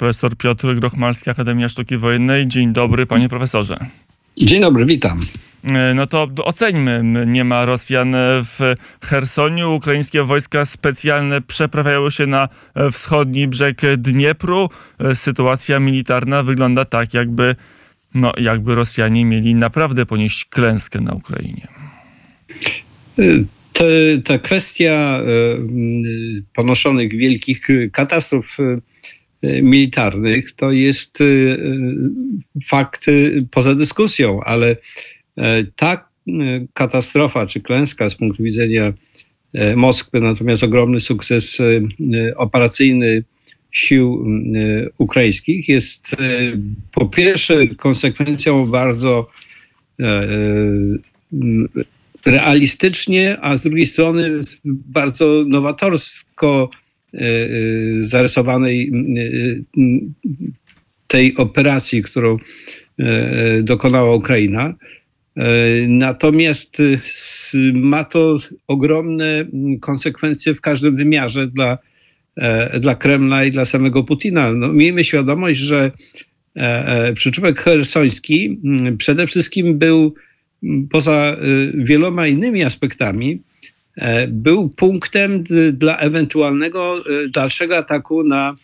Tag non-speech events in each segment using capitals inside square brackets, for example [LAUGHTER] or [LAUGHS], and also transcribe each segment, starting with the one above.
Profesor Piotr Grochmalski, Akademia Sztuki Wojennej. Dzień dobry, panie profesorze. Dzień dobry, witam. E, no to oceńmy. Nie ma Rosjan w Chersoniu. Ukraińskie wojska specjalne przeprawiają się na wschodni brzeg Dniepru. E, sytuacja militarna wygląda tak, jakby, no, jakby Rosjanie mieli naprawdę ponieść klęskę na Ukrainie. Te, ta kwestia e, ponoszonych wielkich katastrof militarnych to jest fakt poza dyskusją, ale ta katastrofa czy klęska z punktu widzenia Moskwy, natomiast ogromny sukces operacyjny sił ukraińskich jest po pierwsze konsekwencją bardzo realistycznie, a z drugiej strony bardzo nowatorsko zarysowanej tej operacji, którą dokonała Ukraina. Natomiast ma to ogromne konsekwencje w każdym wymiarze dla, dla Kremla i dla samego Putina. No, miejmy świadomość, że przyczółek hersoński przede wszystkim był poza wieloma innymi aspektami, był punktem dla ewentualnego dalszego ataku na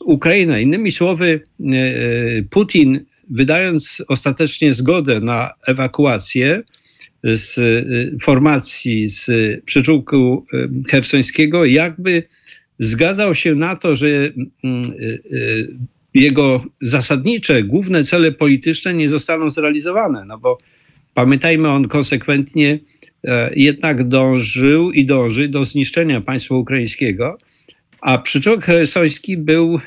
Ukrainę. Innymi słowy, Putin, wydając ostatecznie zgodę na ewakuację z formacji z przyczółku hersońskiego, jakby zgadzał się na to, że jego zasadnicze, główne cele polityczne nie zostaną zrealizowane. No bo pamiętajmy, on konsekwentnie jednak dążył i dąży do zniszczenia państwa ukraińskiego, a przyczółek hersoński był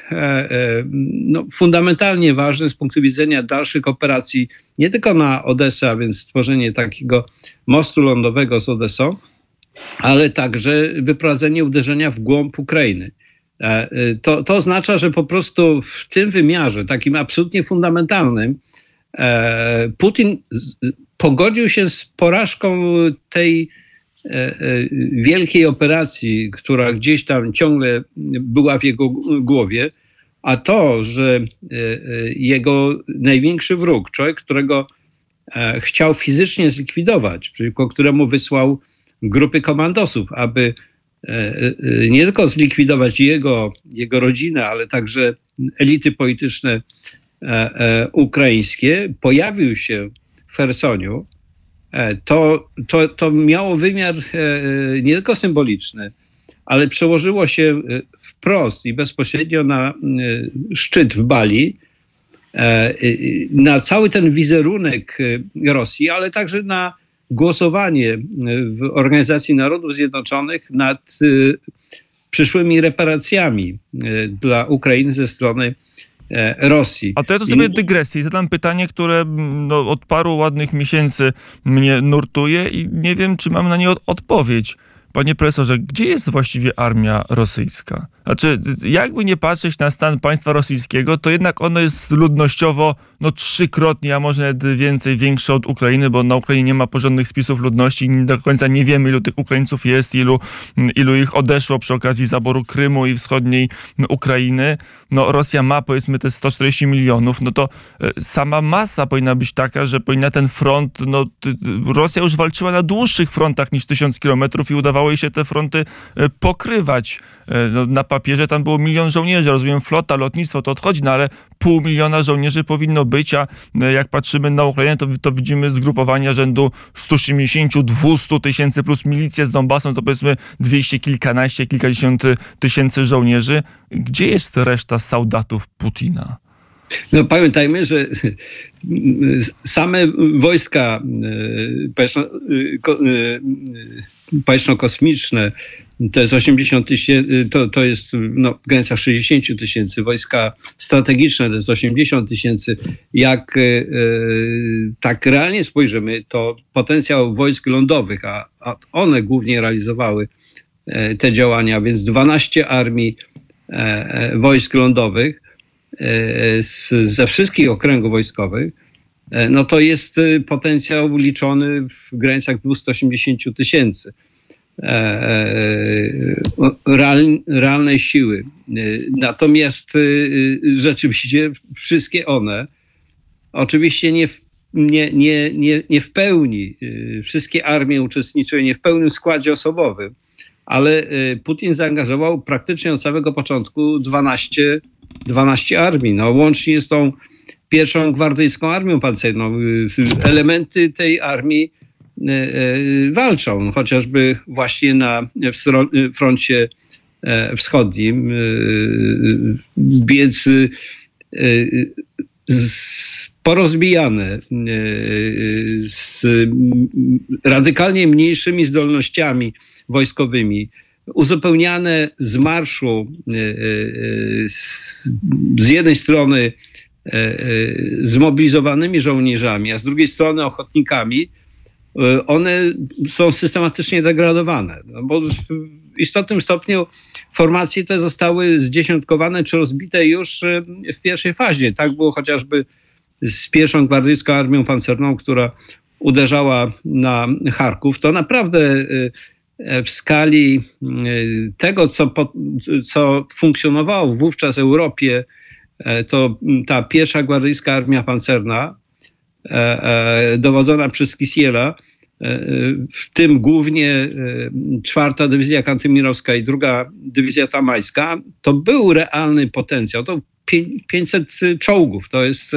no, fundamentalnie ważny z punktu widzenia dalszych operacji, nie tylko na Odessę, a więc stworzenie takiego mostu lądowego z Odessą, ale także wyprowadzenie uderzenia w głąb Ukrainy. To, to oznacza, że po prostu w tym wymiarze, takim absolutnie fundamentalnym, Putin pogodził się z porażką tej wielkiej operacji, która gdzieś tam ciągle była w jego głowie, a to, że jego największy wróg, człowiek, którego chciał fizycznie zlikwidować, przeciwko któremu wysłał grupy komandosów, aby nie tylko zlikwidować jego, jego rodzinę, ale także elity polityczne ukraińskie, pojawił się w Hersoniu, to, to, to miało wymiar nie tylko symboliczny, ale przełożyło się wprost i bezpośrednio na szczyt w Bali, na cały ten wizerunek Rosji, ale także na głosowanie w Organizacji Narodów Zjednoczonych nad przyszłymi reparacjami dla Ukrainy ze strony Rosji. A to ja tu sobie dygresję i zadam pytanie, które no, od paru ładnych miesięcy mnie nurtuje i nie wiem, czy mam na nie od odpowiedź. Panie profesorze, gdzie jest właściwie armia rosyjska? Znaczy, jakby nie patrzeć na stan państwa rosyjskiego, to jednak ono jest ludnościowo no trzykrotnie, a może nawet więcej, większe od Ukrainy, bo na Ukrainie nie ma porządnych spisów ludności i do końca nie wiemy, ilu tych Ukraińców jest, ilu, ilu ich odeszło przy okazji zaboru Krymu i wschodniej Ukrainy. No Rosja ma powiedzmy te 140 milionów, no to e, sama masa powinna być taka, że powinna ten front, no Rosja już walczyła na dłuższych frontach niż tysiąc kilometrów i udawało jej się te fronty e, pokrywać. E, no, na papierze tam było milion żołnierzy, rozumiem, flota, lotnictwo to odchodzi, no ale pół miliona żołnierzy powinno być, a e, jak patrzymy na Ukrainę, to, to widzimy zgrupowania rzędu 180-200 tysięcy plus milicję z Donbasem, to powiedzmy 200 kilkanaście, kilkadziesiąt tysięcy żołnierzy. Gdzie jest reszta soldatów Putina? No pamiętajmy, że same wojska powietrzno-kosmiczne to jest 80 tysięcy, to, to jest no, w granicach 60 tysięcy. Wojska strategiczne to jest 80 tysięcy. Jak e, tak realnie spojrzymy, to potencjał wojsk lądowych, a, a one głównie realizowały e, te działania, więc 12 armii e, wojsk lądowych z, ze wszystkich okręgów wojskowych, no to jest potencjał liczony w granicach 280 tysięcy. Realnej siły. Natomiast rzeczywiście wszystkie one, oczywiście nie w, nie, nie, nie, nie w pełni, wszystkie armie uczestniczyły nie w pełnym składzie osobowym, ale Putin zaangażował praktycznie od samego początku 12, 12 armii. No, łącznie z tą pierwszą gwardyjską armią pancerną. Elementy tej armii e, e, walczą, no, chociażby właśnie na froncie e, wschodnim. Więc porozbijane z radykalnie mniejszymi zdolnościami wojskowymi, uzupełniane z marszu z jednej strony E, e, zmobilizowanymi żołnierzami, a z drugiej strony ochotnikami, one są systematycznie degradowane. No bo w istotnym stopniu formacje te zostały zdziesiątkowane czy rozbite już w pierwszej fazie. Tak było chociażby z pierwszą gwardyjską armią pancerną, która uderzała na Charków. To naprawdę w skali tego, co, co funkcjonowało wówczas w Europie, to ta pierwsza gwardyjska armia pancerna, dowodzona przez Kisiela, w tym głównie czwarta dywizja kantymirowska i druga dywizja tamajska, to był realny potencjał. To 500 czołgów, to jest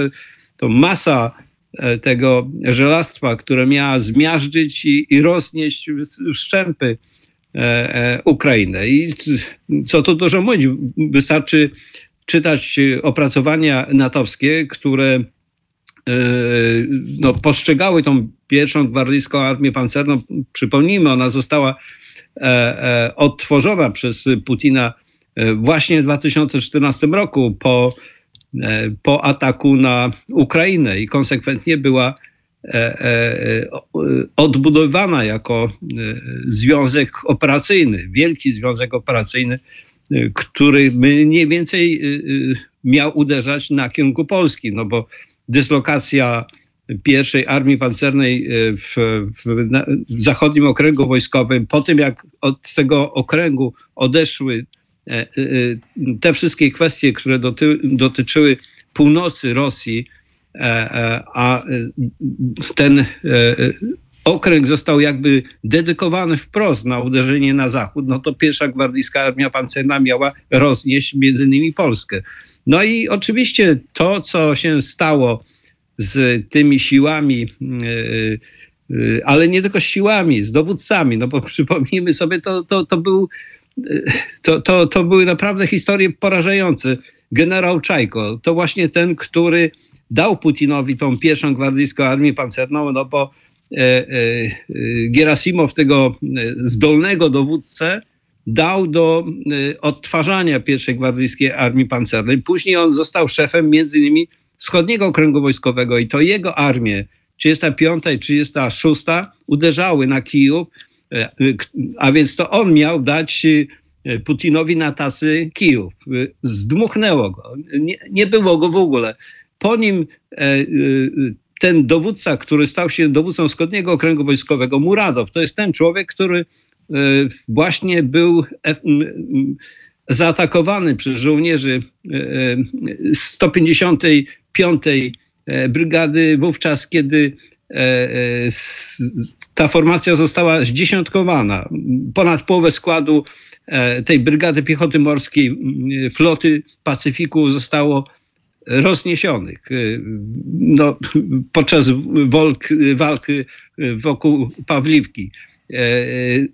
to masa tego żelastwa, które miała zmiażdżyć i, i roznieść szczępy Ukrainę. I co tu dużo mówić, wystarczy czytać e, opracowania natowskie, które e, no, postrzegały tą pierwszą gwardyjską armię pancerną. Przypomnijmy, ona została e, odtworzona przez Putina właśnie w 2014 roku po, po ataku na Ukrainę i konsekwentnie była odbudowana jako związek operacyjny, wielki związek operacyjny który mniej więcej miał uderzać na kierunku Polski, no bo dyslokacja pierwszej armii pancernej y, w, w, w, zachodnim okręgu wojskowym, po tym jak od tego okręgu odeszły e, e, te wszystkie kwestie, które doty, dotyczyły północy Rosji, e, a ten okręg został jakby dedykowany wprost na uderzenie na zachód, no to pierwsza gwardyjska armia pancerna miała roznieść między innymi Polskę. No i oczywiście to, co się stało z tymi siłami, yy, yy, ale nie tylko z siłami, z dowódcami, no bo [LAUGHS] przypomnijmy sobie, to, to, to, był, yy, to, to, to były naprawdę historie porażające. Generał Czajko to właśnie ten, który dał Putinowi tą pierwszą gwardyjską armię pancerną, no bo E, e, Gerasimow, tego e, zdolnego dowódcę, dał do odtwarzania pierwszej gwardyjskiej armii pancernej. Później on został szefem między innymi wschodniego okręgu wojskowego i to jego armie 35 i 36 uderzały na Kijów, a więc to on miał dać Putinowi na tacy Kijów. Zdmuchnęło go. Nie, nie było go w ogóle. Po nim ten dowódca, który stał się dowódcą wschodniego okręgu wojskowego, Muradow, to jest ten człowiek, który e, właśnie był e, zaatakowany przez żołnierzy 155 e, brygady wówczas, kiedy ta formacja została zdziesiątkowana. Ponad połowę składu tej brygady piechoty morskiej floty Pacyfiku zostało rozniesionych y, no, [LAUGHS] podczas walk, walki wokół Pawliwki. E,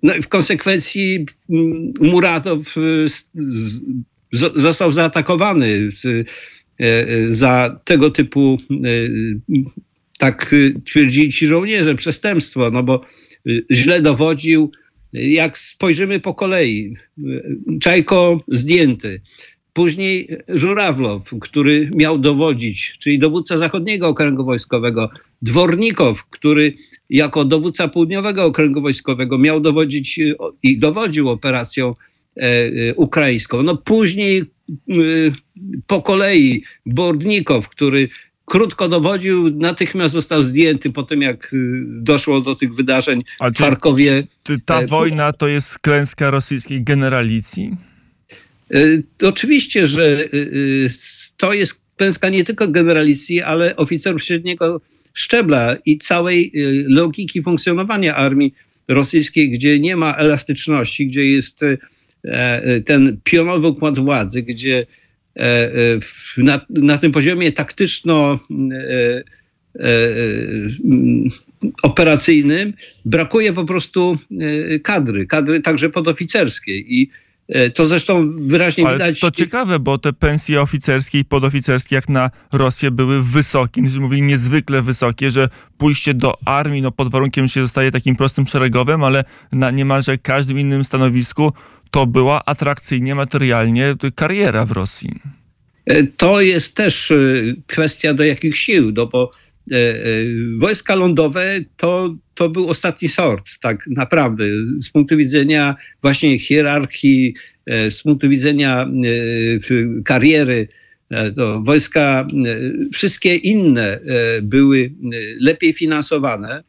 no i w konsekwencji mm, Muratow y, został zaatakowany za tego typu, tak twierdzili ci żołnierze, przestępstwo, no bo y, źle dowodził. Jak spojrzymy po kolei, Czajko zdjęty, Później Żurawlow, który miał dowodzić, czyli dowódca zachodniego okręgu wojskowego, Dwornikow, który jako dowódca południowego okręgu wojskowego miał dowodzić e, i dowodził operacją e, e, ukraińską. No później po kolei Bordnikow, który krótko dowodził, natychmiast został zdjęty po tym, jak doszło do tych wydarzeń w ty- ta wojna to jest klęska rosyjskiej generalicji? Y, Oczywiście, że y, y, to jest klęska nie tylko generalicji, ale oficerów średniego szczebla i całej logiki funkcjonowania armii rosyjskiej, gdzie nie ma elastyczności, gdzie jest ten pionowy układ władzy, gdzie na, na tym poziomie taktyczno operacyjnym brakuje po prostu kadry, kadry także podoficerskiej. I to zresztą wyraźnie Ale widać. to ciekawe, bo te pensje oficerskie i podoficerskie jak na Rosję były wysokie, mówili niezwykle wysokie, że pójście do armii, no pod warunkiem, że się zostaje takim prostym szeregowym, ale na niemalże każdym innym stanowisku to była atrakcyjnie, materialnie kariera w Rosji. E, To jest też e, kwestia do jakich sił, no bo e, e, wojska lądowe to, to był ostatni sort, tak naprawdę, z punktu widzenia właśnie hierarchii, e, z punktu widzenia e, kariery. e, To wojska, e, wszystkie inne e, były e, lepiej finansowane.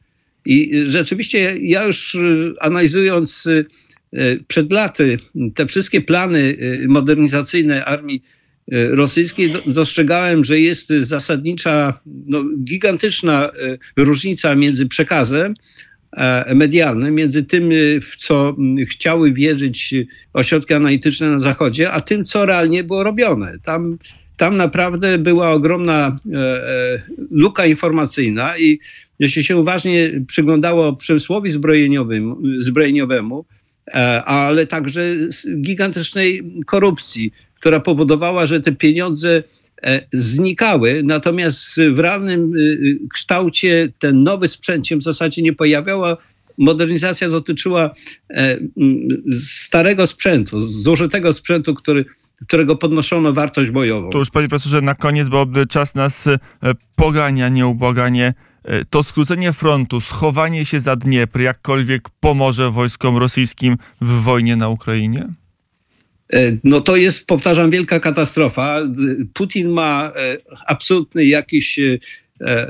I rzeczywiście ja już e, analizując e, przed laty te wszystkie plany e, modernizacyjne armii e, rosyjskiej do, dostrzegałem, że jest zasadnicza, no, gigantyczna e, różnica między przekazem e, medialnym, między tym, e, w co m, chciały wierzyć ośrodki analityczne na Zachodzie, a tym, co realnie było robione. Tam, tam naprawdę była ogromna e, e, luka informacyjna i jeśli się uważnie przyglądało przemysłowi zbrojeniowemu, e, ale także gigantycznej korupcji, która powodowała, że te pieniądze e, znikały, natomiast w realnym y, y, kształcie ten nowy sprzęt się w zasadzie nie pojawiała. Modernizacja dotyczyła e, starego sprzętu, zużytego sprzętu, który, którego podnoszono wartość bojową. To już panie profesorze, na koniec, bo czas nas e, pogania nieubłaganie. To skrócenie frontu, schowanie się za Dniepr jakkolwiek pomoże wojskom rosyjskim w wojnie na Ukrainie? E, No to jest, powtarzam, wielka katastrofa. Putin ma e, absolutny jakiś, e, e,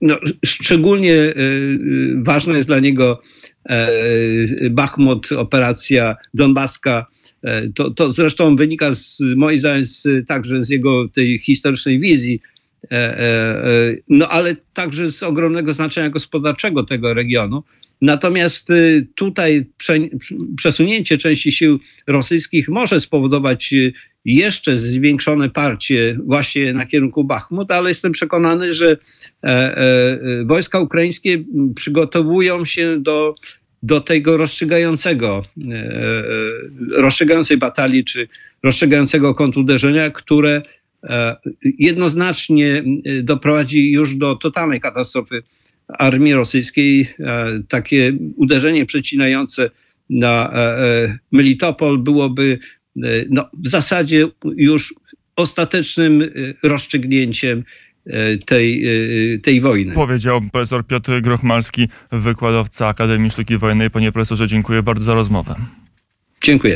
no, szczególnie e, ważna jest dla niego e, Bachmut, operacja donbaska. E, To, to zresztą wynika z, moim zdaniem z, także z jego tej historycznej wizji, e, e, e, no ale także z ogromnego znaczenia gospodarczego tego regionu. Natomiast y, tutaj prze, przesunięcie części sił rosyjskich może spowodować y, jeszcze zwiększone parcie właśnie na kierunku Bachmut, ale jestem przekonany, że e, e, wojska ukraińskie przygotowują się do, do tego rozstrzygającego, e, rozstrzygającej batalii czy rozstrzygającego kontruderzenia, które jednoznacznie m, doprowadzi już do totalnej katastrofy armii rosyjskiej. E, Takie uderzenie przecinające na e, e, Melitopol byłoby no, w zasadzie już ostatecznym rozstrzygnięciem tej, tej wojny. Powiedział profesor Piotr Grochmalski, wykładowca Akademii Sztuki Wojennej. Panie profesorze, dziękuję bardzo za rozmowę. Dziękuję.